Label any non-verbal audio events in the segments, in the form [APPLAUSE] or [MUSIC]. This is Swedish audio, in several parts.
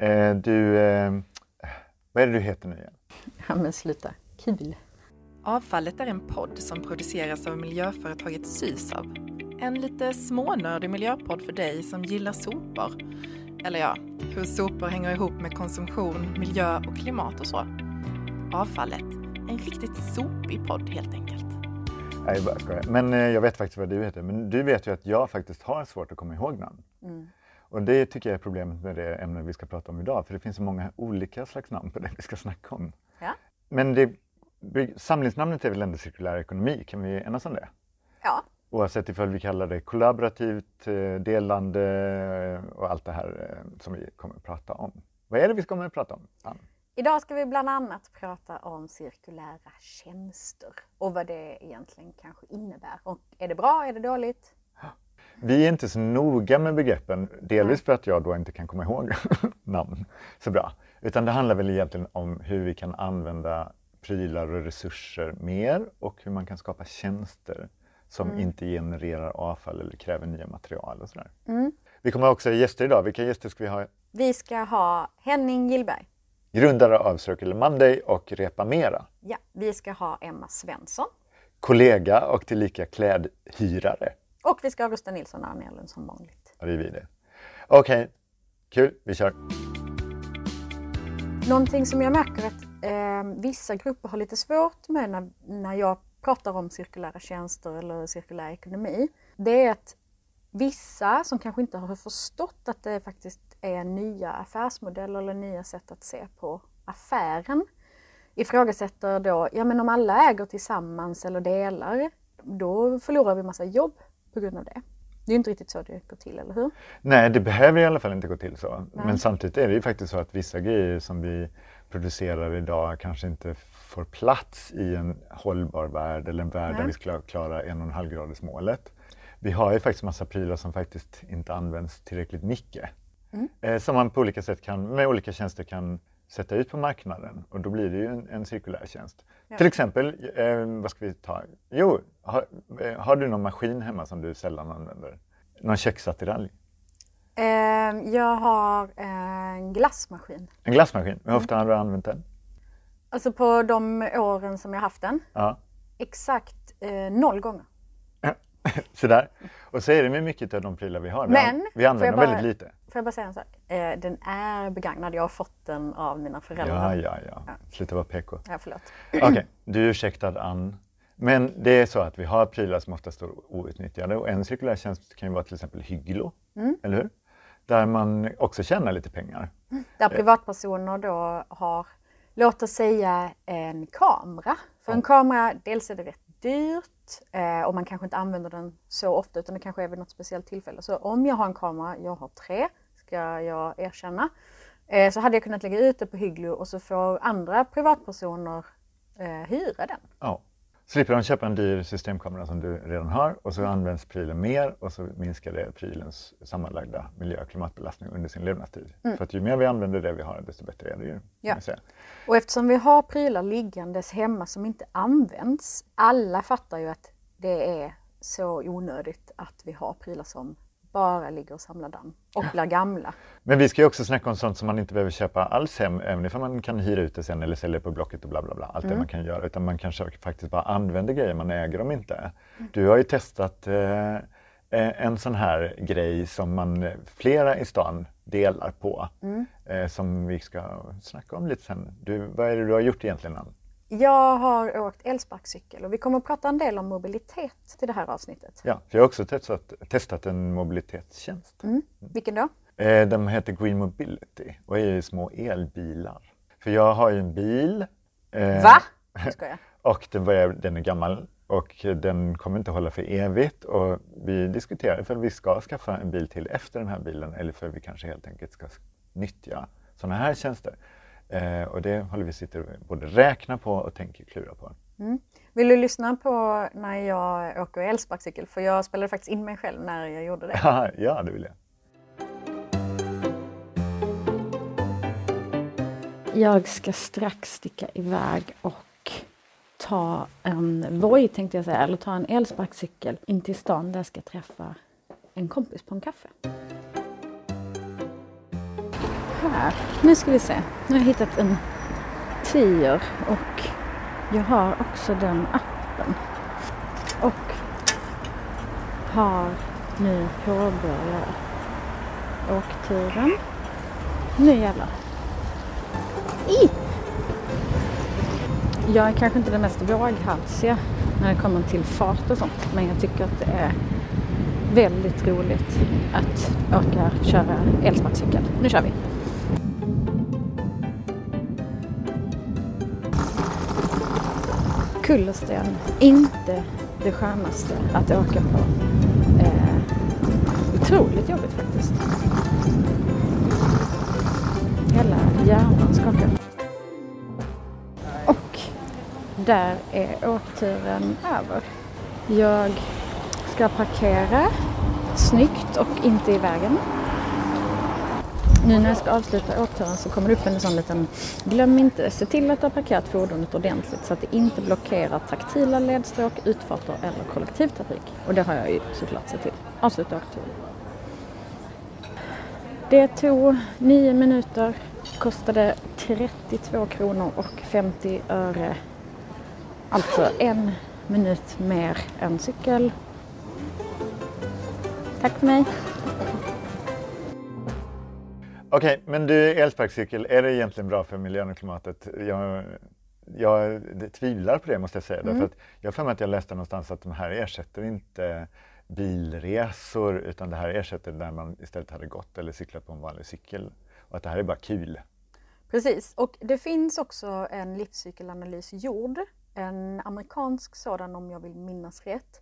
Eh, du, eh, vad är det du heter nu igen? Ja men sluta, kul. Avfallet är en podd som produceras av miljöföretaget Sysav. En lite smånördig miljöpodd för dig som gillar sopor. Eller ja, hur sopor hänger ihop med konsumtion, miljö och klimat och så. Avfallet, en riktigt sopig podd helt enkelt. Nej, bara. Men eh, jag vet faktiskt vad du heter. Men du vet ju att jag faktiskt har svårt att komma ihåg namn. Och det tycker jag är problemet med det ämne vi ska prata om idag. För det finns så många olika slags namn på det vi ska snacka om. Ja. Men det, samlingsnamnet är väl ändå cirkulär ekonomi? Kan vi enas om det? Ja, Oavsett ifall vi kallar det kollaborativt, eh, delande eh, och allt det här eh, som vi kommer att prata om. Vad är det vi kommer att prata om? Ann? idag ska vi bland annat prata om cirkulära tjänster och vad det egentligen kanske innebär. Och är det bra, är det dåligt? Vi är inte så noga med begreppen, delvis för att jag då inte kan komma ihåg [LAUGHS] namn så bra. Utan det handlar väl egentligen om hur vi kan använda prylar och resurser mer och hur man kan skapa tjänster som inte genererar avfall eller kräver nya material och sådär. Vi kommer också ha gäster idag. Vilka gäster ska vi ha? Vi ska ha Henning Gillberg. Grundare av Circle Monday och Repa Mera. Ja, vi ska ha Emma Svensson. Kollega och tillika klädhyrare. Och vi ska ha Gustav Nilsson Arnellen som vanligt. Ja, det är vi det. Okej, kul. Vi kör. Någonting som jag märker att eh, vissa grupper har lite svårt med när, när jag pratar om cirkulära tjänster eller cirkulär ekonomi, det är att vissa som kanske inte har förstått att det faktiskt är nya affärsmodeller eller nya sätt att se på affären ifrågasätter då, ja men om alla äger tillsammans eller delar, då förlorar vi massa jobb på grund av det. Det är inte riktigt så det går till, eller hur? Nej, det behöver i alla fall inte gå till så. Men samtidigt är det ju faktiskt så att vissa grejer som vi producerar idag kanske inte får plats i en hållbar värld eller en värld där Nej. vi ska klara en och en halv graders målet. Vi har ju faktiskt massa prylar som faktiskt inte används tillräckligt mycket. Eh, som man på olika sätt kan, med olika tjänster kan sätta ut på marknaden och då blir det ju en, en cirkulär tjänst. Till exempel, eh, vad ska vi ta? Jo, har, eh, har du någon maskin hemma som du sällan använder? Någon köksattiralj? Eh, jag har en glassmaskin. En glassmaskin, hur ofta har du använt den? Alltså på de åren som jag haft den, Ja. exakt eh, noll gånger. [LAUGHS] Sådär. Och så är det med mycket av de prylar vi har. Vi, Men, an- vi använder jag dem bara- väldigt lite. Får jag bara säga en sak? Eh, den är begagnad. Jag har fått den av mina Ja, föräldrar. ja, ja. Sluta vara PK. Ja, förlåt. [CLEARS THROAT] Okej, du är ursäktad Ann. Men det är så att vi har prylar som ofta står outnyttjade och en cirkulär tjänst kan ju vara till exempel Hygglo, Mm. eller hur? Där man också tjänar lite pengar. Där privatpersoner då har, låt oss säga en kamera. För en kamera, dels är det rätt dyrt eh, och man kanske inte använder den så ofta utan det kanske är vid något speciellt tillfälle. Så om jag har en kamera, jag har tre, ska jag erkänna, eh, så hade jag kunnat lägga ut det på Hygglo och så får andra privatpersoner eh, hyra den. Ja. Slipper de köpa en dyr systemkamera som du redan har och Mm. så används prylen mer och så minskar det prylens sammanlagda miljö och klimatbelastning under sin levnadstid. För att ju mer vi använder det vi har desto bättre är det ju. Mm. Ja. Och eftersom vi har prylar liggandes hemma som inte används, alla fattar ju att det är så onödigt att vi har prylar som bara ligger och samlar damm och blir gamla. Men vi ska ju också snacka om sånt som man inte behöver köpa alls hem, även ifall man kan hyra ut det sen eller sälja på Blocket och bla bla bla. Allt Mm. det man kan göra. Utan man kanske faktiskt bara använder grejer, man äger dem inte. Du har ju testat eh, eh, en sån här grej som man, eh, flera i stan delar på. Mm. Eh, som vi ska snacka om lite sen. Du, vad är det du har gjort egentligen Ann? Jag har åkt elsparkcykel och vi kommer att prata en del om mobilitet till det här avsnittet. Ja, för jag har också testat, testat en mobilitetstjänst. Vilken då? Eh, de heter Green Mobility och är små elbilar. För jag har ju en bil. eh, Va? [LAUGHS] Jag. Och den, börjar, den är gammal och den kommer inte hålla för evigt. Och vi diskuterar för vi ska skaffa en bil till efter den här bilen eller för vi kanske helt enkelt ska nyttja sådana här tjänster. Eh, och det håller vi sitter både räkna på och tänker klura på. Vill du lyssna på när jag åker elsparkcykel? För jag spelade faktiskt in mig själv när jag gjorde det. [LAUGHS] ja, det vill jag. Jag ska strax sticka iväg och ta en Voi tänkte jag säga, eller ta en elsparkcykel in till stan där jag ska träffa en kompis på en kaffe här. Nu ska vi se. Nu har jag hittat en tier och jag har också den appen. Och har nu påbörjat åkturen. Nu jävlar. I! Jag är kanske inte den mest våghalsiga när det kommer till fart och sånt. Men jag tycker att det är väldigt roligt att åka köra elsparkcykel. Nu kör vi! Kullersten, inte det skönaste att åka på. Eh, otroligt jobbigt faktiskt. Hela hjärnan skakar. Och där är åkturen över. Jag ska parkera snyggt och inte i vägen. Nu när jag ska avsluta åkturen så kommer det upp en sån liten Glöm inte, se till att du har parkerat fordonet ordentligt så att det inte blockerar taktila ledstråk, utfarter eller kollektivtrafik. Och det har jag ju såklart sett till. Avsluta åkturen. Det tog nio minuter, kostade 32 kronor och 50 öre. Alltså en minut mer än cykel. Tack för mig. Okej, men du, elsparkcykel, är det egentligen bra för miljön och klimatet? Jag, jag tvivlar på det måste jag säga. Mm. Därför att jag för mig att jag läste någonstans att de här ersätter inte bilresor utan det här ersätter där man istället hade gått eller cyklat på en vanlig cykel. Och att det här är bara kul. Precis, och det finns också en livscykelanalys gjord. En amerikansk sådan om jag vill minnas rätt.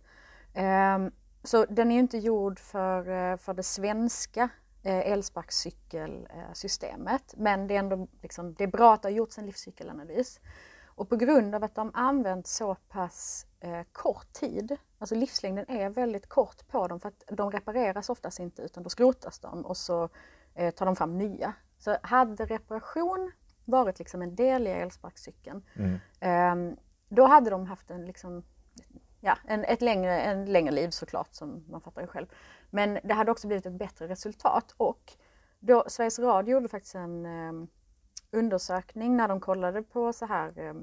Ehm, Så den är inte gjord för, eh, för det svenska elsparkcykelsystemet. Men det är ändå liksom, det är bra att det har gjorts en livscykelanalys. Och på grund av att de använt så pass eh, kort tid, alltså livslängden är väldigt kort på dem för att de repareras oftast inte utan då skrotas de och så eh, tar de fram nya. Så hade reparation varit liksom en del i elsparkcykeln, Mm. eh, då hade de haft en, liksom, ja, en, ett längre, en längre liv såklart, som man fattar ju själv. Men det hade också blivit ett bättre resultat och då, Sveriges Radio gjorde faktiskt en eh, undersökning när de kollade på så här eh,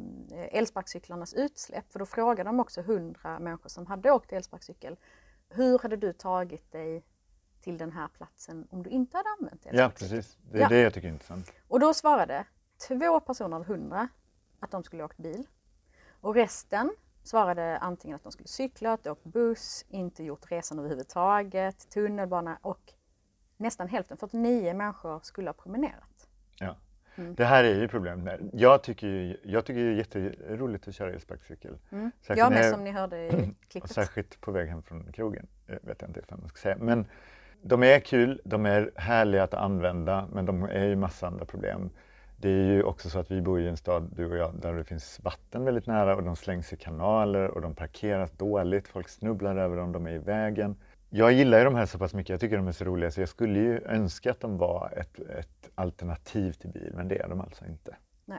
elsparkcyklarnas utsläpp. För då frågade de också 100 människor som hade åkt elsparkcykel. Hur hade du tagit dig till den här platsen om du inte hade använt Ja, elsparkcykel? precis. Det är Ja. det jag tycker är intressant. Och då svarade två personer av 100 att de skulle åkt bil. Och resten svarade antingen att de skulle cyklat, åkt buss, inte gjort resan överhuvudtaget, tunnelbana och nästan hälften, 49 människor, skulle ha promenerat. Ja. Mm. Det här är ju problemet. Jag tycker ju, jag tycker är jätteroligt att köra elsparkcykel. Mm. Särskilt Jag med jag- som ni hörde i [CLEARS THROAT] klippet. särskilt på väg hem från krogen, eh, vet jag inte ifall man ska säga. Men de är kul, de är härliga att använda, men de är ju massa andra problem. Det är ju också så att vi bor i en stad, du och jag, där det finns vatten väldigt nära och de slängs i kanaler och de parkeras dåligt, folk snubblar över dem, de är i vägen. Jag gillar ju de här så pass mycket, jag tycker de är så roliga så jag skulle ju önska att de var ett, ett alternativ till bil, men det är de alltså inte. Nej.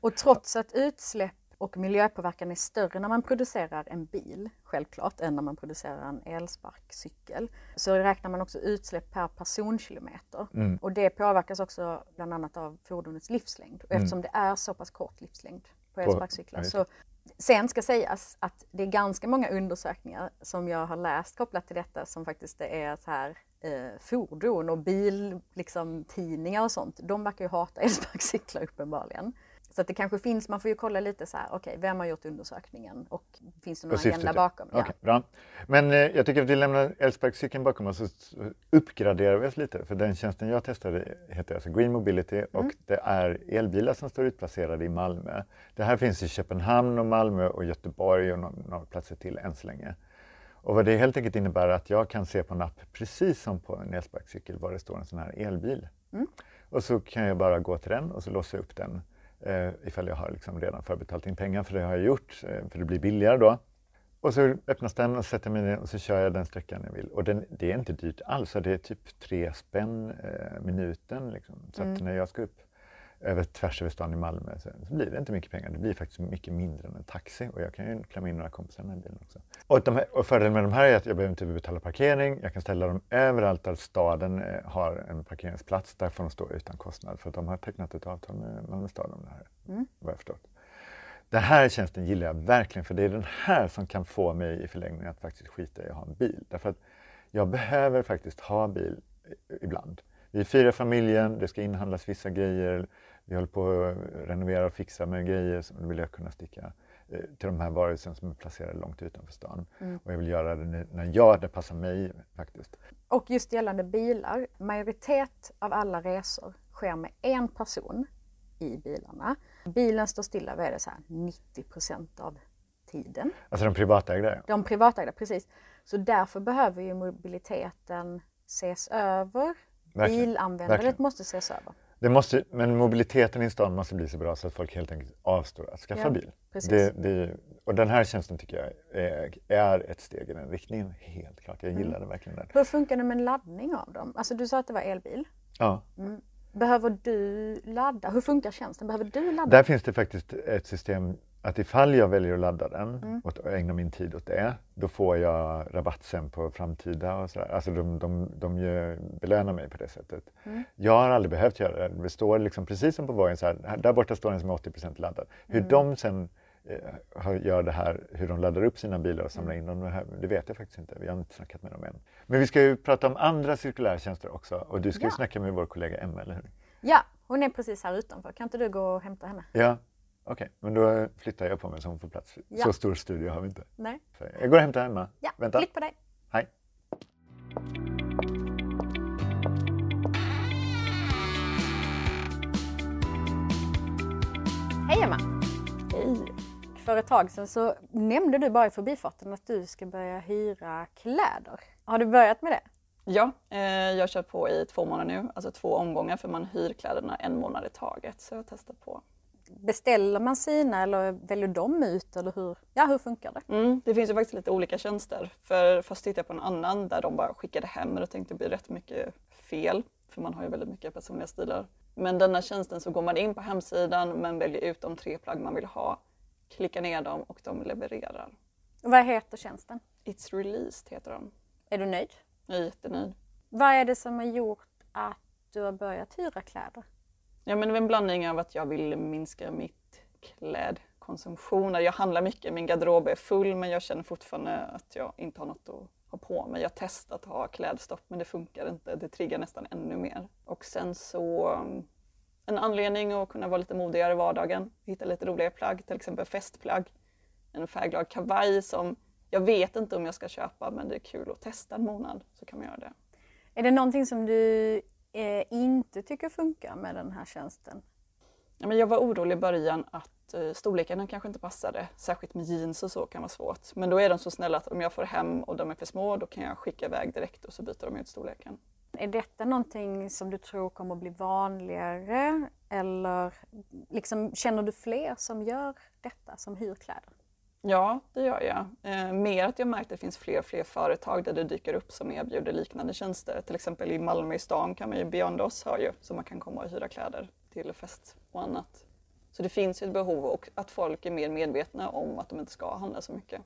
Och trots att utsläpp och miljöpåverkan är större när man producerar en bil, självklart, än när man producerar en elsparkcykel, så räknar man också utsläpp per personkilometer. Mm. Och det påverkas också bland annat av fordonets livslängd. Och eftersom det är så pass kort livslängd på elsparkcyklar så Sen ska sägas att det är ganska många undersökningar som jag har läst kopplat till detta som faktiskt det är så här eh, fordon och bil, liksom, tidningar och sånt. De verkar ju hata [LAUGHS] elsparkcyklar uppenbarligen. Så att det kanske finns, man får ju kolla lite så här, okej, vem har gjort undersökningen och finns det någon Och syftet, agenda ja. bakom? Okej, bra. Men eh, jag tycker att vi lämnar elsparkcykeln bakom oss och uppgraderar vi oss lite. För den tjänsten jag testade heter alltså Green Mobility och Mm. det är elbilar som står utplacerade i Malmö. Det här finns i Köpenhamn och Malmö och Göteborg och några, några platser till än så länge. Och vad det helt enkelt innebär är att jag kan se på en app, precis som på en elsparkcykel, var det står en sån här elbil. Mm. Och så kan jag bara gå till den och så låsa upp den eh, ifall jag har liksom redan förbetalt in pengar, för det har jag gjort, eh, för det blir billigare då. Och så öppnas den och sätter mig den och så kör jag den sträckan jag vill. Och den, det är inte dyrt alls, det är typ tre spänn eh, minuten. Liksom. Så att Mm. när jag ska upp över, tvärs över stan i Malmö så, så blir det inte mycket pengar. Det blir faktiskt mycket mindre än en taxi och jag kan ju klämma in några kompisar i den här bilen också. Och, de här, och fördelen med de här är att jag behöver inte betala parkering. Jag kan ställa dem överallt där staden eh, har en parkeringsplats. Där får de stå utan kostnad för att de har tecknat ett avtal med Malmö stad om det här, mm. vad jag förstått. Den här tjänsten gillar jag verkligen för det är den här som kan få mig i förlängningen att faktiskt skita i att ha en bil. Därför att jag behöver faktiskt ha bil ibland. Vi är fyra familjen, det ska inhandlas vissa grejer, vi håller på att renovera och fixa med grejer, så då vill jag kunna sticka eh, till de här varuhusen som är placerade långt utanför stan. Mm. Och jag vill göra det när jag, det passar mig faktiskt. Och just gällande bilar, majoritet av alla resor sker med en person i bilarna. Bilen står stilla, vad är det, så här, 90 procent av tiden. Alltså de privatägda? De privatägda, precis. Så därför behöver ju mobiliteten ses över. Verkligen. Bilanvändandet Verkligen. måste ses över. Det måste, men mobiliteten i stan måste bli så bra så att folk helt enkelt avstår att skaffa ja, bil. Det, det, och den här tjänsten tycker jag är, är, ett steg i den riktningen, helt klart. Jag gillar mm. verkligen den. Hur funkar det med laddning av dem? Alltså du sa att det var elbil. Ja. Mm. Behöver du ladda? Hur funkar tjänsten? Behöver du ladda? Där finns det faktiskt ett system att ifall jag väljer att ladda den mm. och ägna min tid åt det, då får jag rabatt sen på framtida och sådär. Alltså de, de, de gör, belönar mig på det sättet. Mm. Jag har aldrig behövt göra det. Det står liksom precis som på Vojen, så här, där borta står den som är 80% laddad. Hur mm. de sen eh, gör det här, hur de laddar upp sina bilar och samlar mm. in dem, det vet jag faktiskt inte. Vi har inte snackat med dem än. Men vi ska ju prata om andra cirkulära tjänster också och du ska ja. ju snacka med vår kollega Emma, eller hur? Ja, hon är precis här utanför. Kan inte du gå och hämta henne? Ja, okej. Okay. Men då flyttar jag på mig så hon får plats. Ja. Så stor studio har vi inte. Nej. Så jag går och hämtar Emma. Ja, Vänta. flytt på dig. Hej. Hej Emma! Hej! För ett tag sedan så nämnde du bara i förbifarten att du ska börja hyra kläder. Har du börjat med det? Ja, eh, jag kört på i två månader nu, alltså två omgångar för man hyr kläderna en månad i taget. Så jag testar på. Beställer man sina eller väljer de ut eller hur, ja, hur funkar det? Mm, det finns ju faktiskt lite olika tjänster. För först tittade jag på en annan där de bara skickade hem och tänkte det blir rätt mycket fel. För man har ju väldigt mycket personliga stilar. Men denna tjänsten så går man in på hemsidan men väljer ut de tre plagg man vill ha, klickar ner dem och de levererar. Vad heter tjänsten? It's Released heter de. Är du nöjd? Jag är jättenöjd. Vad är det som har gjort att du har börjat hyra kläder? Ja, men det är en blandning av att jag vill minska mitt klädkonsumtion. Jag handlar mycket, min garderob är full men jag känner fortfarande att jag inte har något att ha på mig. Jag har testat att ha klädstopp men det funkar inte. Det triggar nästan ännu mer. Och sen så mm, en anledning att kunna vara lite modigare i vardagen. Hitta lite roliga plagg, till exempel festplagg. En färgglad kavaj som jag vet inte om jag ska köpa men det är kul att testa en månad så kan man göra det. Är det någonting som du eh, inte tycker funkar med den här tjänsten? Ja, men jag var orolig i början att eh, storlekarna kanske inte passade, särskilt med jeans och så kan vara svårt. Men då är de så snälla att om jag får hem och de är för små då kan jag skicka iväg direkt och så byter de ut storleken. Är detta någonting som du tror kommer att bli vanligare eller liksom, känner du fler som gör detta, som hyr kläder? Ja, det gör jag. Eh, mer att jag märkt att det finns fler och fler företag där det dyker upp som erbjuder liknande tjänster. Till exempel i Malmö i stan kan man ju, Beyond Oss har ju, så man kan komma och hyra kläder till fest och annat. Så det finns ju ett behov och att folk är mer medvetna om att de inte ska handla så mycket.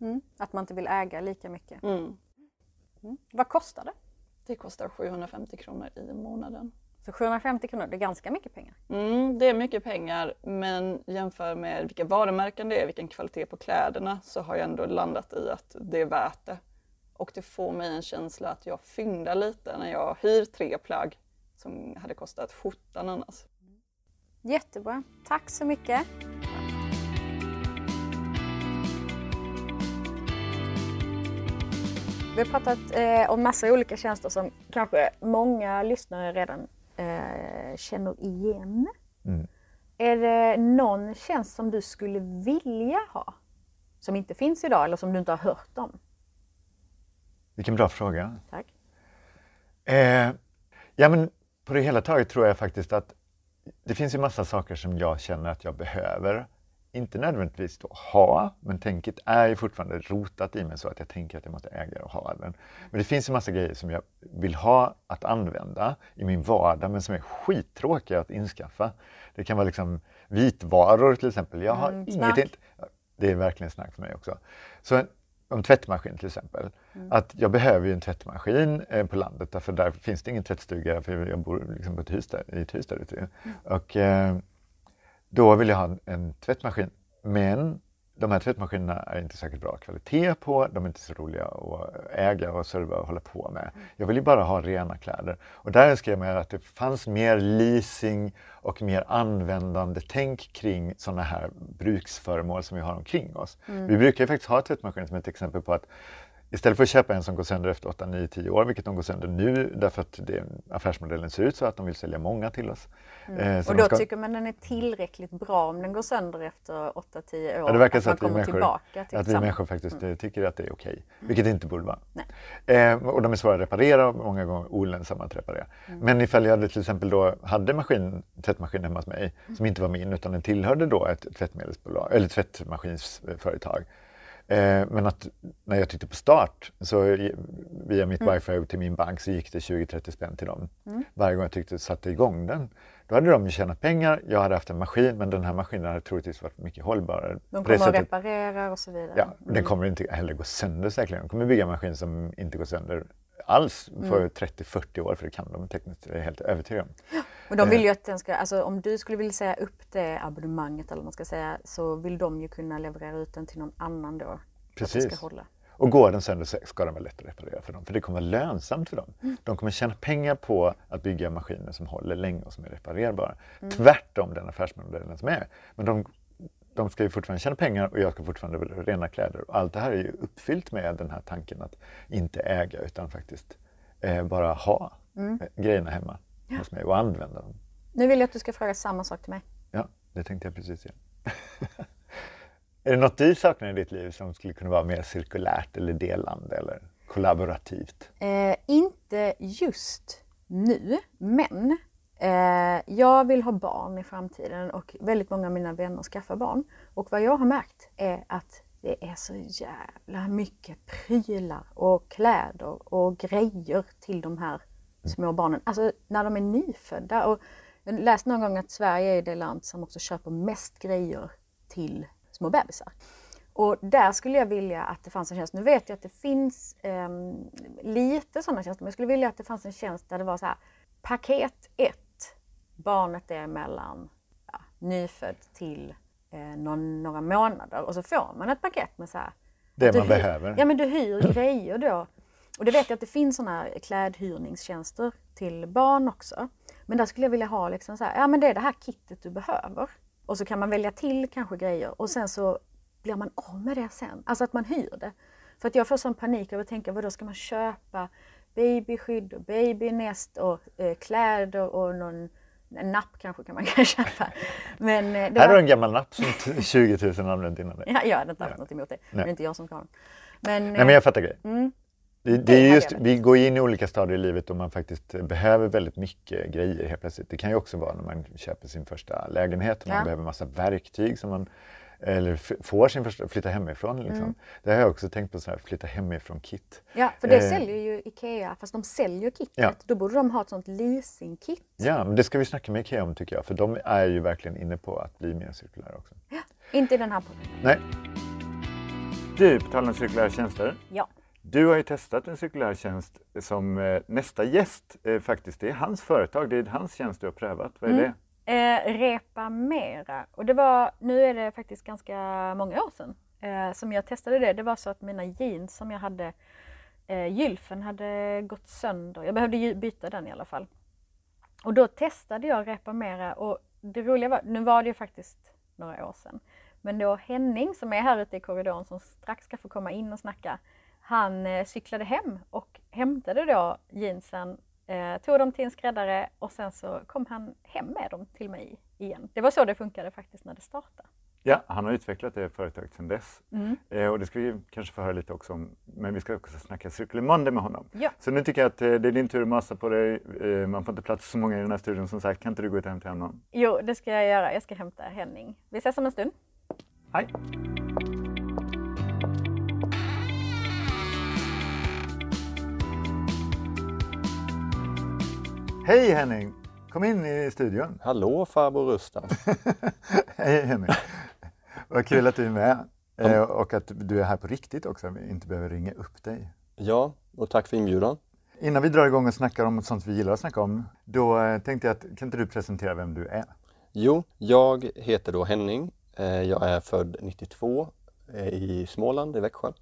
Mm. Att man inte vill äga lika mycket. Mm. Mm. Vad kostar det? Det kostar 750 kronor i månaden. Så 750 kronor, det är ganska mycket pengar. Mm, det är mycket pengar men jämför med vilka varumärken det är, vilken kvalitet på kläderna så har jag ändå landat i att det är värt det. Och det får mig en känsla att jag fyndar lite när jag hyr tre plagg som hade kostat skjortan annars. Jättebra, tack så mycket. Vi har pratat eh, om massa olika tjänster som kanske många lyssnare redan eh, känner igen. Mm. Är det någon tjänst som du skulle vilja ha? Som inte finns idag eller som du inte har hört om? Vilken bra fråga. Tack. Eh, ja, men på det hela taget tror jag faktiskt att det finns ju massa saker som jag känner att jag behöver inte nödvändigtvis då ha, men tänket är ju fortfarande rotat i mig så att jag tänker att jag måste äga och ha den. Men det finns en massa grejer som jag vill ha att använda i min vardag men som är skittråkiga att inskaffa. Det kan vara liksom vitvaror till exempel. Jag har Mm, inget... Det är verkligen snack för mig också. Så en, om tvättmaskin till exempel. Mm. Att jag behöver ju en tvättmaskin eh, på landet därför där finns det ingen tvättstuga för jag bor liksom på ett hus där, i ett hus där ute. Mm. Och eh, då vill jag ha en, en tvättmaskin. Men de här tvättmaskinerna är inte särskilt bra kvalitet på, de är inte så roliga att äga och serva och hålla på med. Jag vill ju bara ha rena kläder. Och där önskar jag mig att det fanns mer leasing och mer användande tänk kring sådana här bruksföremål som vi har omkring oss. Vi brukar ju faktiskt ha tvättmaskiner som ett exempel på att Istället för att köpa en som går sönder efter 8, 9, 10 år, vilket de går sönder nu därför att det, affärsmodellen ser ut så att de vill sälja många till oss. Eh, så Och då ska- tycker man den är tillräckligt bra om den går sönder efter 8-10 år. Ja, det verkar att så man att vi, människor, att vi samma. människor faktiskt eh, tycker att det är okej, vilket det inte borde vara. Nej. Eh, och de är svåra att reparera och många gånger olönsamma att reparera. Men ifall jag hade till exempel då hade maskin, tvättmaskin hemma hos mig som inte var min utan den tillhörde då ett tvättmedelsbolag eller tvättmaskinsföretag. Eh, men att när jag tryckte på start så via mitt wifi till min bank så gick det 20-30 spänn till dem. Varje gång jag tryckte satte igång den. Då hade de ju tjänat pengar, jag hade haft en maskin men den här maskinen hade troligtvis varit mycket hållbarare. De kommer att reparera och så vidare. Ja, den kommer inte heller gå sönder säkerligen. De kommer bygga en maskin som inte går sönder alls för 30-40 år, för det kan de tekniskt, det är helt övertygad om. Och de vill Eh. ju att den ska, alltså om du skulle vilja säga upp det abonnemanget eller vad man ska säga så vill de ju kunna leverera ut den till någon annan då. För att det Precis. ska hålla. Och går den sönder så ska den vara lätt att reparera för dem, för det kommer vara lönsamt för dem. Mm. De kommer tjäna pengar på att bygga maskiner som håller länge och som är reparerbara. Mm. Tvärtom den affärsmodellen som är. Men de, de ska ju fortfarande tjäna pengar och jag ska fortfarande rena kläder. Och allt det här är ju uppfyllt med den här tanken att inte äga utan faktiskt eh, bara ha Mm. eh, grejerna hemma hos mig och använda dem. Nu vill jag att du ska fråga samma sak till mig. Ja, det tänkte jag precis igen. [LAUGHS] är det något du saknar i ditt liv som skulle kunna vara mer cirkulärt eller delande eller kollaborativt? Eh, inte just nu, men eh, jag vill ha barn i framtiden och väldigt många av mina vänner skaffar barn. Och vad jag har märkt är att det är så jävla mycket prylar och kläder och grejer till de här små barnen. Alltså när de är nyfödda. Och jag läste någon gång att Sverige är det land som också köper mest grejer till små bebisar. Och där skulle jag vilja att det fanns en tjänst. Nu vet jag att det finns ehm, lite sådana tjänster, men jag skulle vilja att det fanns en tjänst där det var så här paket 1. Barnet är mellan ja, nyfödd till eh, någon, några månader och så får man ett paket med så här. Det man hyr- behöver. Ja men du hyr [CLEARS THROAT] grejer då. Och det vet jag att det finns sådana här klädhyrningstjänster till barn också. Men där skulle jag vilja ha liksom så här, ja men det är det här kittet du behöver. Och så kan man välja till kanske grejer och sen så blir man av med det sen. Alltså att man hyr det. För att jag får sån panik över att tänka, vad då ska man köpa babyskydd och babynäst och eh, kläder och någon en napp kanske kan man [LAUGHS] kan köpa. Men eh, det Här var- har du en gammal napp som t- [LAUGHS] 20 000 använt innan dig. Ja, jag hade inte haft Ja. något emot det. Nej. det är inte jag som ska ha den. Men, Nej men jag fattar grejen. Mm. Det, det är just, vi går in i olika stadier i livet och man faktiskt behöver väldigt mycket grejer helt plötsligt. Det kan ju också vara när man köper sin första lägenhet och man Ja. behöver massa verktyg som man eller får sin första, flytta hemifrån. Liksom. Mm. Det har jag också tänkt på, så här, flytta hemifrån kit. Ja, för det Eh. säljer ju IKEA, fast de säljer kittet. Ja. Då borde de ha ett sånt leasingkit. Ja, men det ska vi snacka med IKEA om tycker jag, för de är ju verkligen inne på att bli mer cirkulära också. Inte i den här podden. Nej. Du, på tal om cirkulära tjänster. Ja. Du har ju testat en cirkulär tjänst som eh, nästa gäst eh, faktiskt, det är hans företag, det är hans tjänst du har prövat. Vad är Mm. det? Eh, repa mera. Och det var, nu är det faktiskt ganska många år sedan eh, som jag testade det. Det var så att mina jeans som jag hade, eh, gylfen hade gått sönder. Jag behövde byta den i alla fall. Och då testade jag repa mera och det roliga var, nu var det ju faktiskt några år sedan. Men då Henning som är här ute i korridoren som strax ska få komma in och snacka. Han eh, cyklade hem och hämtade då jeansen, eh, tog dem till en skräddare och sen så kom han hem med dem till mig igen. Det var så det funkade faktiskt när det startade. Ja, han har utvecklat det företaget sedan dess. Mm. Eh, och det ska vi kanske få höra lite också om, men vi ska också snacka Circular Monday med honom. Ja. Så nu tycker jag att eh, det är din tur att masa på dig. Eh, man får inte plats så många i den här studion som sagt. Kan inte du gå ut och hämta någon? Jo, det ska jag göra. Jag ska hämta Henning. Vi ses om en stund. Hej! Hej Henning! Kom in i studion. Hallå farbror Rustam! [LAUGHS] Hej Henning! Vad kul att du är med eh, och att du är här på riktigt också, vi inte behöver ringa upp dig. Ja, och tack för inbjudan. Innan vi drar igång och snackar om sånt vi gillar att snacka om, då eh, tänkte jag att kan inte du presentera vem du är? Jo, jag heter då Henning. Eh, Jag är född 92 eh, i Småland, i Växjö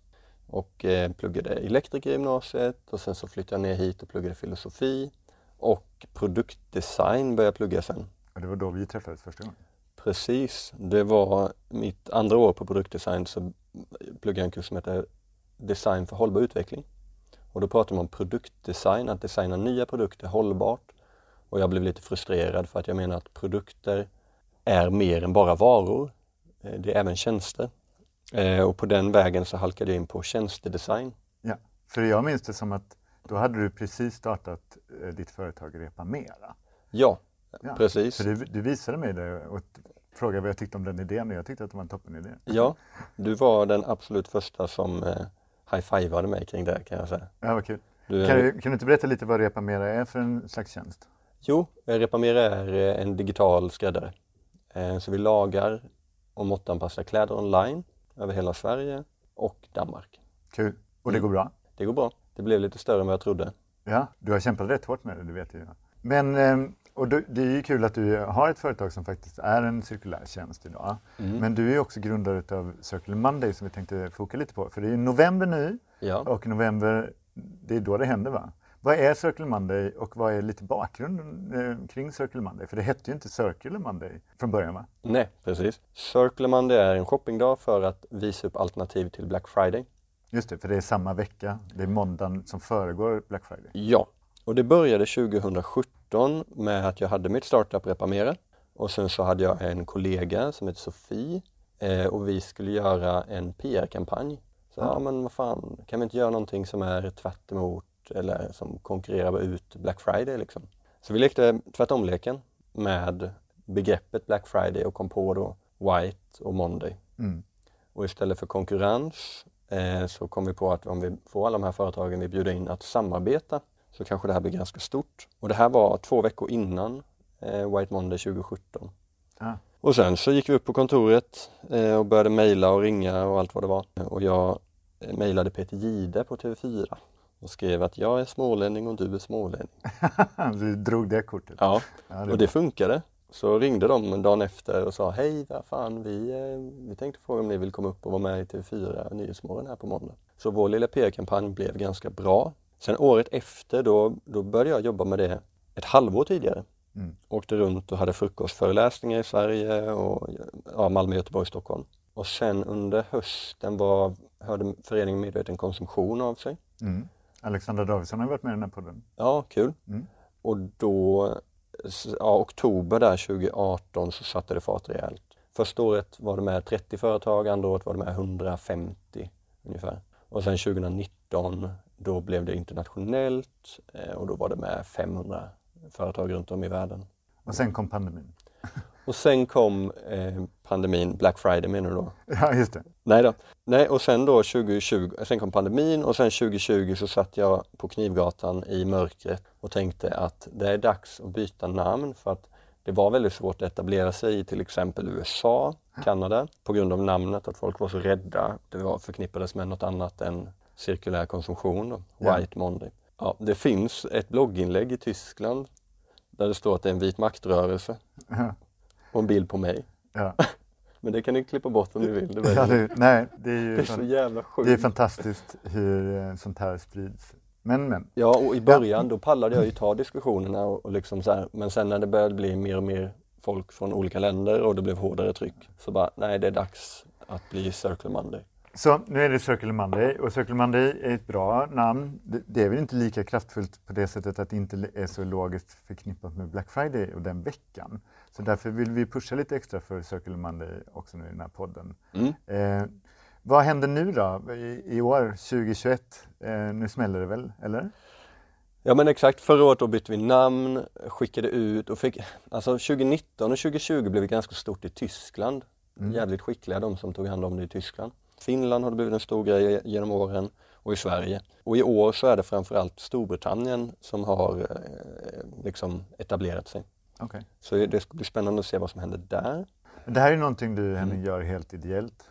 och pluggade elektriker i gymnasiet och sen så flyttade jag ner hit och pluggade filosofi och produktdesign började jag plugga sen. Och det var då vi träffades första gången. Precis, det var mitt andra år på produktdesign så pluggade jag en kurs som heter Design för hållbar utveckling. Och då pratar man om produktdesign, att designa nya produkter hållbart. Och jag blev lite frustrerad för att jag menar att produkter är mer än bara varor. Eh, Det är även tjänster. Eh, Och på den vägen så halkade jag in på tjänstedesign. Ja, för jag minns det som att då hade du precis startat eh, ditt företag Repa Mera. Ja, Ja, precis. Du, du visade mig det och frågade vad jag tyckte om den idén och jag tyckte att det var en toppenidé. Ja, du var den absolut första som eh, high-fivade mig kring det kan jag säga. Ja, vad kul. Du, Kan, du, kan du inte berätta lite vad Repa Mera är för en slags tjänst? Jo, Repamera är eh, en digital skräddare. Eh, Så vi lagar och måttanpassar kläder online över hela Sverige och Danmark. Kul. Och det Mm. går bra? Det går bra. Det blev lite större än vad jag trodde. Ja, du har kämpat rätt hårt med det, det vet jag. Men eh, och det är ju kul att du har ett företag som faktiskt är en cirkulär tjänst idag. Mm. Men du är också grundare av Circle Monday som vi tänkte foka lite på. För det är ju november nu Ja, och november, det är då det händer va? Vad är Circle Monday och vad är lite bakgrunden eh, kring Circle Monday? För det hette ju inte Circle Monday från början va? nej precis. Circleman det är en shoppingdag för att visa upp alternativ till Black Friday. Just det, för det är samma vecka. Det är måndagen som föregår Black Friday. Ja, och det började 2017 med att jag hade mitt startup Repamera och sen så hade jag en kollega som heter Sofie eh, och vi skulle göra en PR-kampanj. Så ja. men vad fan, kan vi inte göra någonting som är tvärt emot eller som konkurrerar ut Black Friday liksom? Så vi lekte tvärtomleken med begreppet Black Friday och kom på då White och Monday. Mm. Och istället för konkurrens så kom vi på att om vi får alla de här företagen vi bjuder in att samarbeta så kanske det här blir ganska stort. Och det här var två veckor innan eh, White Monday 2017. Ja. Och sen så gick vi upp på kontoret eh, och började mejla och ringa och allt vad det var. Och jag eh, mejlade Peter Gide på TV4 och skrev att jag är smålänning och du är smålänning. [LAUGHS] du drog det kortet. Ja, Ja, det och det funkade. Så ringde de dagen efter och sa hej, vad fan, vi, eh, vi tänkte fråga om ni vill komma upp och vara med i TV4 Nyhetsmorgon här på måndag. Så vår lilla PR-kampanj blev ganska bra. Sen året efter då, då började jag jobba med det ett halvår tidigare. Mm. Åkte runt och hade frukostföreläsningar i Sverige och ja, Malmö, Göteborg, Stockholm. Och sen under hösten var, hörde föreningen Medveten konsumtion av sig. Mm. Alexandra Davidsson har varit med i den här podden. Ja, kul. Mm. Och då, ja, oktober där 2018 så satte det fart rejält. Första året var det med 30 företag, andra året var det med 150 ungefär. Och sen 2019 då blev det internationellt eh, och då var det med 500 företag runt om i världen. Och sen kom pandemin. Och sen kom eh, pandemin, Black Friday menar du då? [LAUGHS] Ja, just det. Nej då. Nej, och sen då 2020, sen kom pandemin och sen 2020 så satt jag på Knivgatan i mörkret och tänkte att det är dags att byta namn för att det var väldigt svårt att etablera sig i till exempel USA, Kanada på grund av namnet, att folk var så rädda. Det var förknippades med något annat än cirkulär konsumtion, då, Ja. White Monday. Ja, det finns ett blogginlägg i Tyskland där det står att det är en vit maktrörelse Ja. och en bild på mig. Ja. [LAUGHS] Men det kan ni klippa bort om ni vill. Det, Ja, det, nej, det är ju [LAUGHS] det är så jävla sjukt. det är fantastiskt hur eh, sånt här sprids. Men, men. Ja, och i början då pallade jag ju ta diskussionerna och, och liksom så här. Men sen när det började bli mer och mer folk från olika länder och det blev hårdare tryck så bara, nej det är dags att bli Circle Monday. Så nu är det Circle Monday och Circle Monday är ett bra namn. Det, är väl inte lika kraftfullt på det sättet att det inte är så logiskt förknippat med Black Friday och den veckan. Så därför vill vi pusha lite extra för Circle Monday också nu i den här podden. Mm. Eh, vad händer nu då i, i år, 2021? Eh, nu smäller det väl, eller? Ja men exakt, förra året då bytte vi namn, skickade ut och fick, alltså 2019 och 2020 blev det ganska stort i Tyskland. Mm. Jävligt skickliga de som tog hand om det i Tyskland. Finland har det blivit en stor grej genom åren och i Sverige. Och i år så är det framförallt Storbritannien som har eh, liksom etablerat sig. Okej. Så det ska bli spännande att se vad som händer där. Det här är någonting du Henning gör helt ideellt?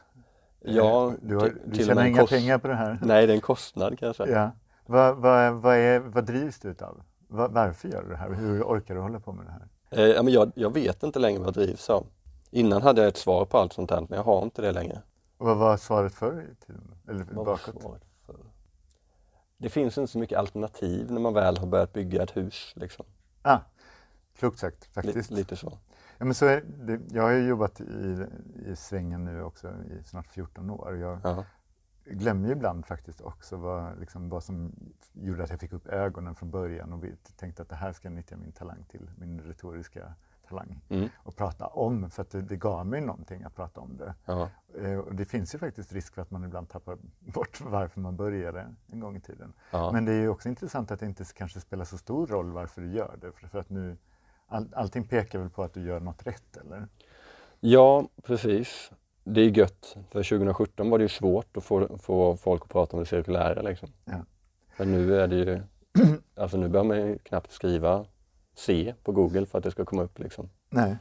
Ja, Eh, du, har, du tjänar inga kost- pengar på det här? Nej, det är en kostnad kan jag säga. Ja. Vad, vad, vad, är, vad drivs du utav? Vad, varför gör du det här? Hur orkar du hålla på med det här? Eh, ja, men jag, jag vet inte längre vad jag drivs av. Innan hade jag ett svar på allt sånt här, men jag har inte det längre. Och vad var svaret förr i tiden? Eller Vad var bakåt? svaret för? Det finns inte så mycket alternativ när man väl har börjat bygga ett hus. Liksom. Ah, klokt sagt faktiskt. lite så. Ja, men så är det, jag har ju jobbat i, i svängen nu också i snart 14 år. Jag Ja. glömmer ju ibland faktiskt också vad, liksom, vad som gjorde att jag fick upp ögonen från början och tänkte att det här ska jag nyttja min talang till, min retoriska talang. Mm. Och prata om, för att det, det gav mig någonting att prata om det. Ja. Eh, Och det finns ju faktiskt risk för att man ibland tappar [LAUGHS] bort varför man började en gång i tiden. Ja. Men det är ju också intressant att det inte kanske spelar så stor roll varför du gör det. För, för att nu, all, allting pekar väl på att du gör något rätt, eller? ja, precis. Det är gött. För 2017 var det ju svårt att få, få folk att prata om det cirkulära. Liksom. Ja. Men nu är det ju, [CLEARS THROAT] alltså nu behöver man ju knappt skriva C på Google för att det ska komma upp. Liksom. Nej.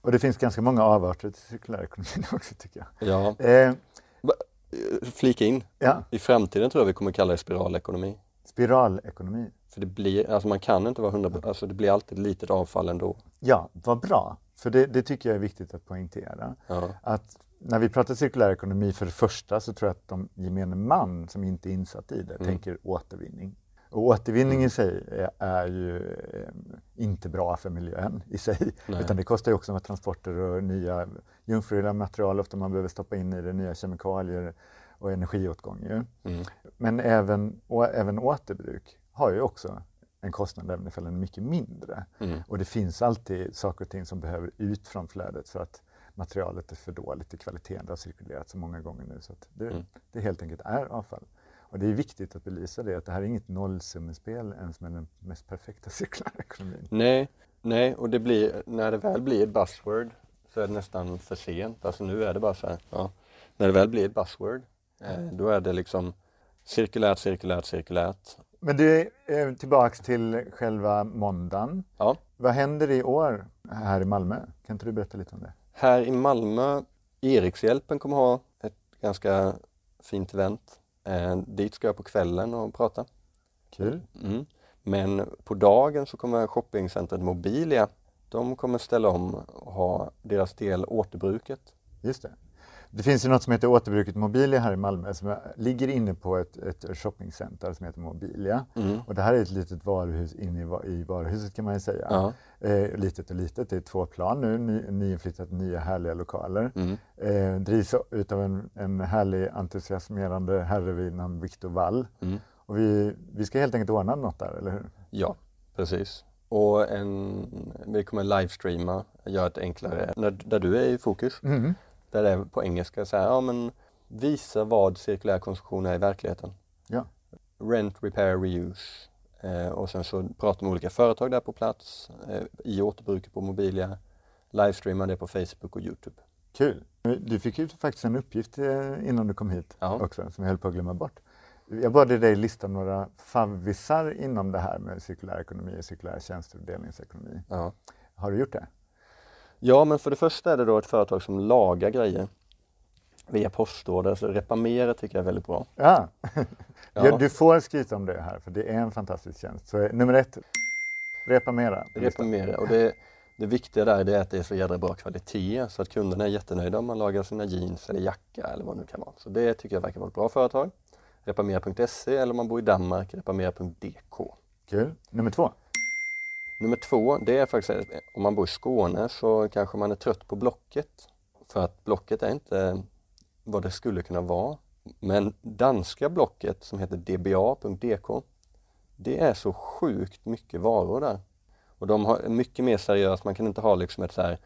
Och det finns ganska många avarter till cirkulärekonomin [LAUGHS] också, tycker jag. Ja, Eh, flika in. ja, I framtiden tror jag vi kommer kalla det spiralekonomi. Spiralekonomi. För det blir, alltså man kan inte vara hundra, alltså det blir alltid litet avfall ändå. Ja, vad bra. För det, det tycker jag är viktigt att poängtera. Ja, Att när vi pratar cirkulär ekonomi, för det första så tror jag att de gemene man som inte är insatt i det Mm. tänker återvinning. Och återvinning i sig är, är ju eh, inte bra för miljön i sig. Nej. Utan det kostar ju också med transporter och nya jungfruliga material ofta man behöver stoppa in i det, nya kemikalier och energiåtgång. Ju. Mm. Men även, och även återbruk har ju också en kostnad även ifall den är mycket mindre. Mm. Och det finns alltid saker och ting som behöver ut från flödet för att materialet är för dåligt i kvaliteten. Det har cirkulerat så många gånger nu så att det, Mm. det helt enkelt är avfall. Och det är viktigt att belysa det, att det här är inget nollsummespel ens med den mest perfekta [LAUGHS] cirkulära ekonomin. Nej, nej, och det blir, när det väl blir ett buzzword så är det nästan för sent. Alltså nu är det bara så här, ja. När det väl blir ett buzzword, eh, då är det liksom cirkulärt, cirkulärt, cirkulärt. Men du, tillbaks till själva måndagen. Ja. Vad händer i år här i Malmö? Kan inte du berätta lite om det? Här i Malmö, Erikshjälpen kommer ha ett ganska fint event. Eh, dit ska jag på kvällen och prata. Kul. Mm. Men på dagen så kommer shoppingcentret Mobilia, de kommer ställa om och ha deras del återbruket. Just det. Det finns ju något som heter Återbruket Mobilia här i Malmö som ligger inne på ett, ett shoppingcenter som heter Mobilia. Mm. Och det här är ett litet varuhus inne i, i varuhuset kan man ju säga. Ja. Eh, litet och litet, det är två plan nu, ny, nyinflyttat nya härliga lokaler. Mm. Eh, drivs utav en, en härlig entusiasmerande herre vid namn Viktor Wall. Mm. Och vi, vi ska helt enkelt ordna något där, eller hur? Ja, precis. Och en, vi kommer livestreama, göra ett enklare, när, där du är i fokus. Mm. Där det är på engelska, så här, ja men visa vad cirkulär konsumtion är i verkligheten. Ja. Rent, repair, reuse. Eh, och sen så pratar med olika företag där på plats, eh, i återbruket på Mobilia, livestreama det på Facebook och Youtube. Kul! Du fick ju faktiskt en uppgift eh, innan du kom hit Ja. också, som jag höll på att glömma bort. Jag bad dig lista några favvisar inom det här med cirkulär ekonomi, cirkulär tjänster och delningsekonomi. Ja. Har du gjort det? Ja, men för det första är det då ett företag som lagar grejer via postorder, så Repamera tycker jag är väldigt bra. [LAUGHS] Ja. Ja. Du får skryta om det här, för det är en fantastisk tjänst. Så eh, nummer ett, repa mera. på listan. Repamera. Och det, det viktiga där är att det är så jädra bra kvalitet så att kunderna är jättenöjda om man lagar sina jeans eller jacka eller vad det nu kan vara. Så det tycker jag verkar vara ett bra företag. Repamera.se eller om man bor i Danmark, repamera.dk. Kul. Nummer två. Nummer två, det är faktiskt om man bor i Skåne så kanske man är trött på Blocket. För att Blocket är inte vad det skulle kunna vara. Men danska Blocket som heter dba.dk det är så sjukt mycket varor där. Och de har mycket mer seriöst, man kan inte ha liksom ett så här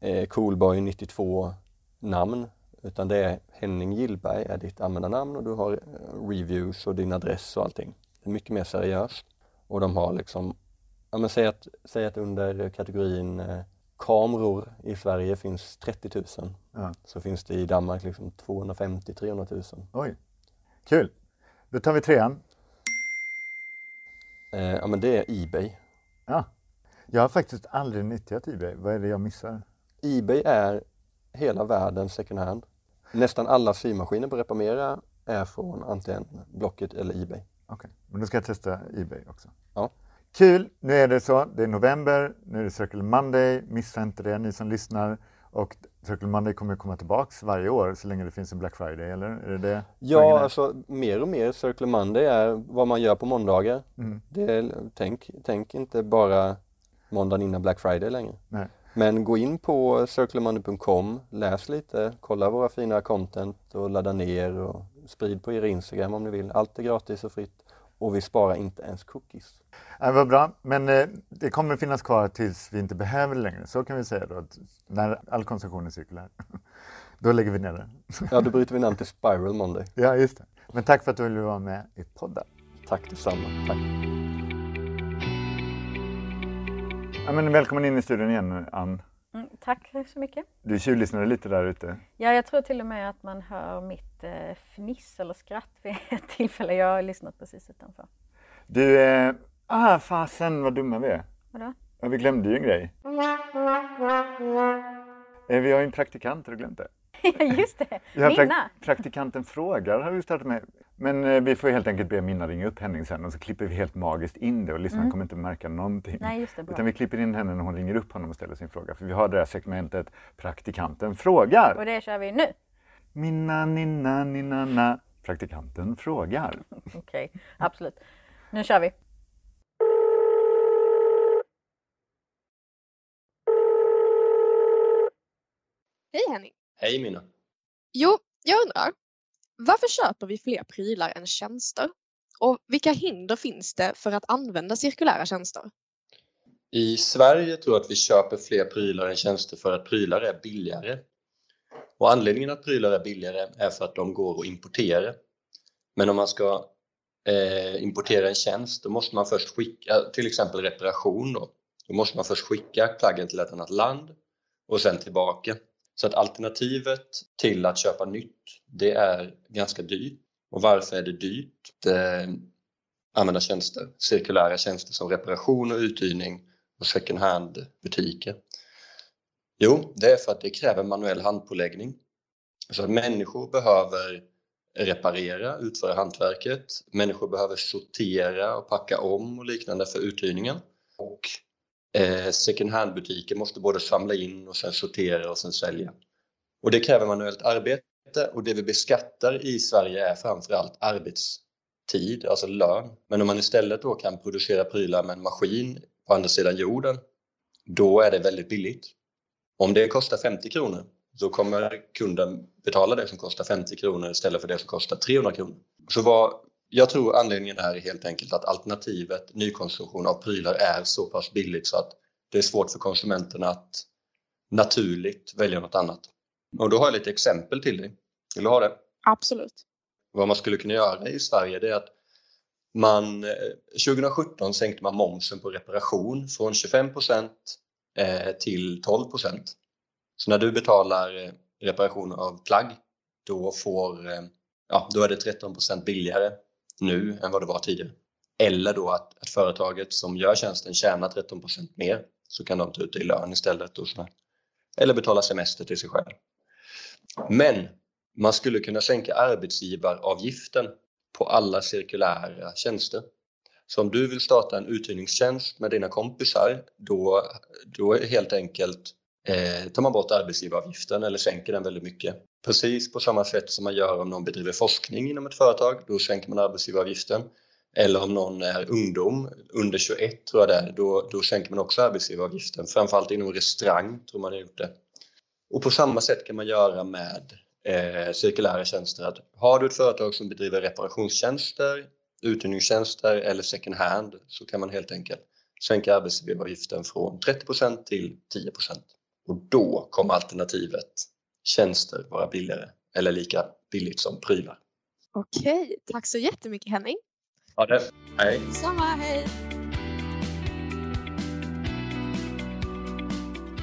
eh, Coolboy 92 namn utan det är Henning Gillberg är ditt användarnamn och du har eh, reviews och din adress och allting. Det är mycket mer seriöst. Och de har liksom, ja men säg att, säg att under kategorin eh, kameror i Sverige finns 30 000. Ja. Så finns det i Danmark liksom 250-300 000. Oj, kul. Då tar vi trean. Eh, ja men det är Ebay. Ja. Jag har faktiskt aldrig nyttjat Ebay. Vad är det jag missar? Ebay är hela världens second hand. Nästan alla symaskiner på Reparmera är från antingen Blocket eller Ebay. Okej, men då ska jag testa Ebay också. Ja. Kul! Nu är det så. Det är november. Nu är det Circle Monday. Missa inte det ni som lyssnar. Och Circle Monday kommer komma tillbaks varje år så länge det finns en Black Friday, eller? Är det det? Ja, alltså mer och mer Circle Monday är vad man gör på måndagar. Mm. Det tänk, tänk inte bara måndagen innan Black Friday längre. Nej. Men gå in på circlemonday.com, läs lite, kolla våra fina content och ladda ner och sprid på er Instagram om ni vill. Allt är gratis och fritt och vi sparar inte ens cookies. Ja, vad bra, men eh, det kommer finnas kvar tills vi inte behöver det längre. Så kan vi säga då, att när all konsumtion är cirkulär. [LAUGHS] Då lägger vi ner det. [LAUGHS] Ja, då bryter vi namn till Spiral Monday. Ja, just det. Men tack för att du ville vara med i podden. Tack detsamma. Tack. Ja, men välkommen in i studion igen, Ann. Mm, tack så mycket. Du tjuvlyssnade lite där ute. Ja, jag tror till och med att man hör mitt eh, fniss eller skratt [LAUGHS] vid ett tillfälle. Jag har lyssnat precis utanför. Du, eh, ah fasen vad dumma vi är. Vadå? Ja, vi glömde ju en grej. Eh, vi har ju en praktikant, har du glömt det? [LAUGHS] Ja, just det. Minna. praktikanten frågar har vi startat med. Men eh, vi får helt enkelt be Minna ringa upp Henning sen och så klipper vi helt magiskt in det och lyssnarna kommer inte märka någonting. Mm. Nej, just det. Bra. Utan vi klipper in henne när hon ringer upp honom och ställer sin fråga. För vi har det här segmentet Praktikanten frågar. Och det kör vi nu. Minna, ninna, ninna, na. Praktikanten frågar. [LAUGHS] Okej, absolut. Nu kör vi. Hej Henning! Hej Mina! Jo, jag undrar. Varför köper vi fler prylar än tjänster? Och vilka hinder finns det för att använda cirkulära tjänster? I Sverige tror jag att vi köper fler prylar än tjänster för att prylar är billigare. Och anledningen att prylar är billigare är för att de går att importera. Men om man ska eh, importera en tjänst då måste man först skicka, eh, till exempel reparation då, då måste man först skicka plaggen till ett annat land och sen tillbaka. Så att alternativet till att köpa nytt, det är ganska dyrt. Och varför är det dyrt? Det använda tjänster, cirkulära tjänster som reparation och uthyrning och second hand butiker. Jo, det är för att det kräver manuell handpåläggning. Så att människor behöver reparera, utföra hantverket. Människor behöver sortera och packa om och liknande för uthyrningen. Och eh, second hand-butiker måste både samla in och sen sortera och sen sälja. Och det kräver manuellt arbete och det vi beskattar i Sverige är framförallt arbetstid, alltså lön. Men om man istället då kan producera prylar med en maskin på andra sidan jorden, då är det väldigt billigt. Om det kostar 50 kronor, så kommer kunden betala det som kostar 50 kronor istället för det som kostar 300 kronor. Så vad jag tror anledningen är helt enkelt att alternativet nykonsumtion av prylar är så pass billigt så att det är svårt för konsumenterna att naturligt välja något annat. Och då har jag lite exempel till dig. Vill du ha det? Absolut. Vad man skulle kunna göra i Sverige det är att man, eh, 2017 sänkte man momsen på reparation från 25 eh, till 12% Så när du betalar eh, reparation av plagg då, får, eh, ja, då är det 13% billigare nu än vad det var tidigare. Eller då att, att företaget som gör tjänsten tjänar 13% mer så kan de ta ut det i lön istället. Och sådär. Eller betala semester till sig själv. Men man skulle kunna sänka arbetsgivaravgiften på alla cirkulära tjänster. Så om du vill starta en uthyrningstjänst med dina kompisar då, då helt enkelt eh, tar man bort arbetsgivaravgiften eller sänker den väldigt mycket. Precis på samma sätt som man gör om någon bedriver forskning inom ett företag, då sänker man arbetsgivaravgiften. Eller om någon är ungdom, under 21 tror jag det är, då, då sänker man också arbetsgivaravgiften. Framförallt inom restaurang tror man har gjort det. Och på samma sätt kan man göra med eh, cirkulära tjänster. Att har du ett företag som bedriver reparationstjänster, uthyrningstjänster eller second hand så kan man helt enkelt sänka arbetsgivaravgiften från 30% till 10% Och då kommer alternativet tjänster vara billigare eller lika billigt som prylar. Okej, tack så jättemycket Henning. Ja, det. Hej. Samma, hej!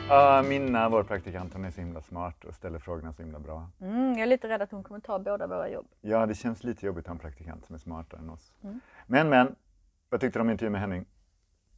Ja, Minna, vår praktikant, hon är så himla smart och ställer frågorna så himla bra. Mm, jag är lite rädd att hon kommer ta båda våra jobb. Ja, det känns lite jobbigt att ha en praktikant som är smartare än oss. Mm. Men, men, vad tyckte du om intervjun med Henning?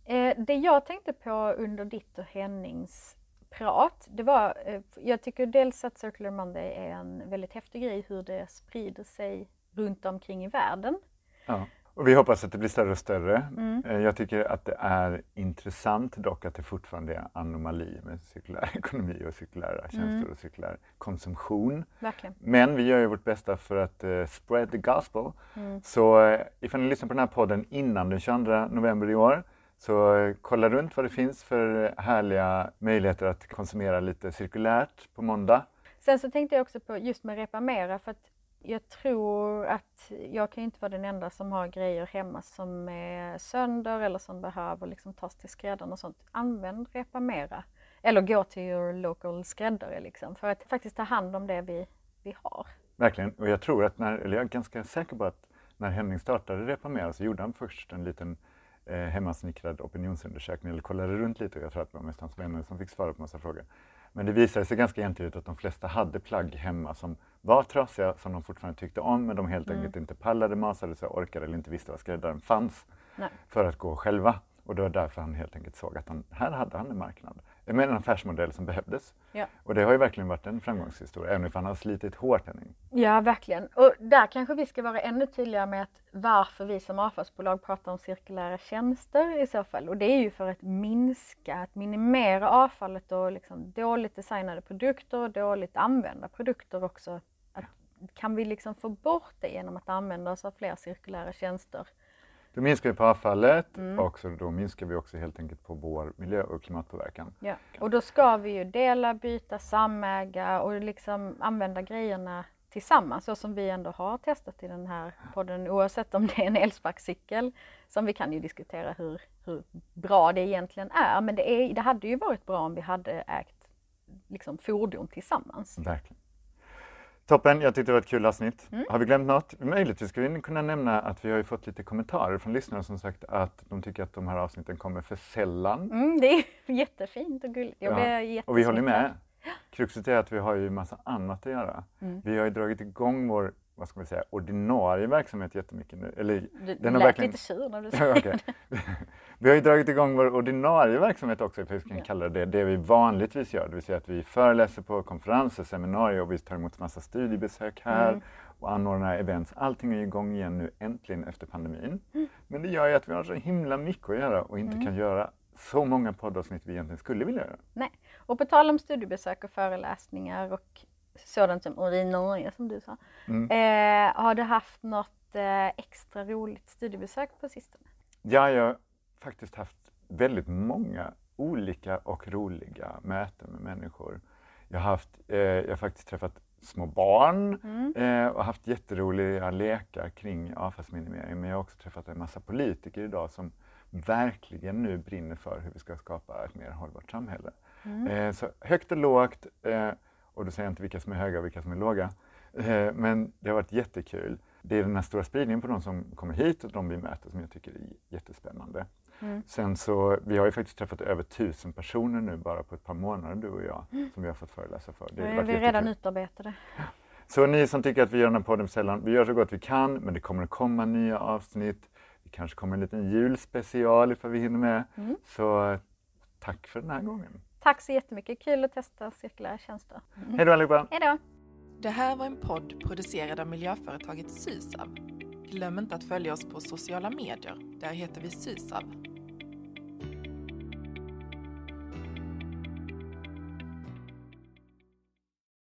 Eh, det jag tänkte på under ditt och Hennings prat, det var, eh, jag tycker dels att Circular Monday är en väldigt häftig grej hur det sprider sig runt omkring i världen. Ja. Och vi hoppas att det blir större och större. Mm. Eh, Jag tycker att det är intressant dock att det fortfarande är anomali med cirkulär [LAUGHS] ekonomi och cirkulära tjänster Mm. och cirkulär konsumtion. Verkligen. Men vi gör ju vårt bästa för att eh, spread the gospel. Mm. Så eh, ifall ni lyssnar på den här podden innan den 22 november i år så eh, kolla runt vad det finns för härliga möjligheter att konsumera lite cirkulärt på måndag. Sen så tänkte jag också på just med Repamera för att jag tror att jag kan inte vara den enda som har grejer hemma som är sönder eller som behöver liksom tas till skräddaren och sånt. Använd Repamera. Eller gå till your local skräddare liksom för att faktiskt ta hand om det vi, vi har. Verkligen. Och jag tror att när, eller jag är ganska säker på att när Henning startade Repamera så gjorde han först en liten eh, hemmasnickrad opinionsundersökning eller kollade runt lite och jag tror att det var mest hans vänner som fick svara på massa frågor. Men det visade sig ganska entydigt att de flesta hade plagg hemma som var trasiga, som de fortfarande tyckte om men de helt Mm. enkelt inte pallade, masade sig, orkade eller inte visste var skräddaren fanns Nej. för att gå själva. Och det var därför han helt enkelt såg att han, här hade han en marknad. Menar en affärsmodell som behövdes. Ja. Och det har ju verkligen varit en framgångshistoria, även om han har slitit hårt Henning. Ja, verkligen. Och där kanske vi ska vara ännu tydligare med att varför vi som avfallsbolag pratar om cirkulära tjänster i så fall. Och det är ju för att minska, att minimera avfallet och liksom dåligt designade produkter och dåligt använda produkter också. Att, kan vi liksom få bort det genom att använda oss av fler cirkulära tjänster? Då minskar vi på avfallet Mm. och så då minskar vi också helt enkelt på vår miljö och klimatpåverkan. Ja. Och då ska vi ju dela, byta, samäga och liksom använda grejerna tillsammans så som vi ändå har testat i den här podden oavsett om det är en elsparkcykel som vi kan ju diskutera hur, hur bra det egentligen är men det, är, det hade ju varit bra om vi hade ägt liksom, fordon tillsammans. Verkligen. Toppen, jag tyckte det var ett kul avsnitt. Mm. Har vi glömt något? Möjligtvis skulle vi kunna nämna att vi har ju fått lite kommentarer från lyssnare som sagt att de tycker att de här avsnitten kommer för sällan. Mm, det är [LAUGHS] jättefint och gulligt. Jag Ja, Och vi håller med. Kruxet är att vi har ju massa annat att göra. Mm. Vi har ju dragit igång vår vad ska man säga, ordinarie verksamhet jättemycket nu. Eller, Du den har lät verkligen- lite sur när du [LAUGHS] Ja, säger okej. [LAUGHS] Vi har ju dragit igång vår ordinarie verksamhet också, för vi kan Ja. kalla det det vi vanligtvis gör. Det vill säga att vi föreläser på konferenser, seminarier och vi tar emot massa studiebesök här Mm. och anordnar events. Allting är igång igen nu äntligen efter pandemin. Mm. Men det gör ju att vi har så himla mycket att göra och inte kan göra så många poddavsnitt vi egentligen skulle vilja göra. Nej. Och på tal om studiebesök och föreläsningar och sådant som ordinarie som du sa. Mm. Eh, har du haft något eh, extra roligt studiebesök på sistone? Ja, jag har faktiskt haft väldigt många olika och roliga möten med människor. Jag har, haft, eh, jag har faktiskt träffat små barn Mm. eh, och haft jätteroliga lekar kring avfallsminimering. Men jag har också träffat en massa politiker idag som verkligen nu brinner för hur vi ska skapa ett mer hållbart samhälle. Mm. Eh, så högt och lågt, eh, och då säger jag inte vilka som är höga och vilka som är låga. Eh, men det har varit jättekul. Det är den här stora spridningen på de som kommer hit och de vi möter som jag tycker är jättespännande. Mm. Sen så, vi har ju faktiskt träffat över tusen personer nu bara på ett par månader du och jag som vi har fått föreläsa för. Har är vi redan jättekul. utarbetade. Så ni som tycker att vi gör den här podden sällan, vi gör så gott vi kan men det kommer att komma nya avsnitt. Det kanske kommer en liten julspecial ifall vi hinner med. Mm. Så tack för den här gången. Tack så jättemycket, kul att testa cirkulära tjänster. Hej då allihopa! Hej då! Det här var en podd producerad av miljöföretaget Sysav. Glöm inte att följa oss på sociala medier. Där heter vi Sysav.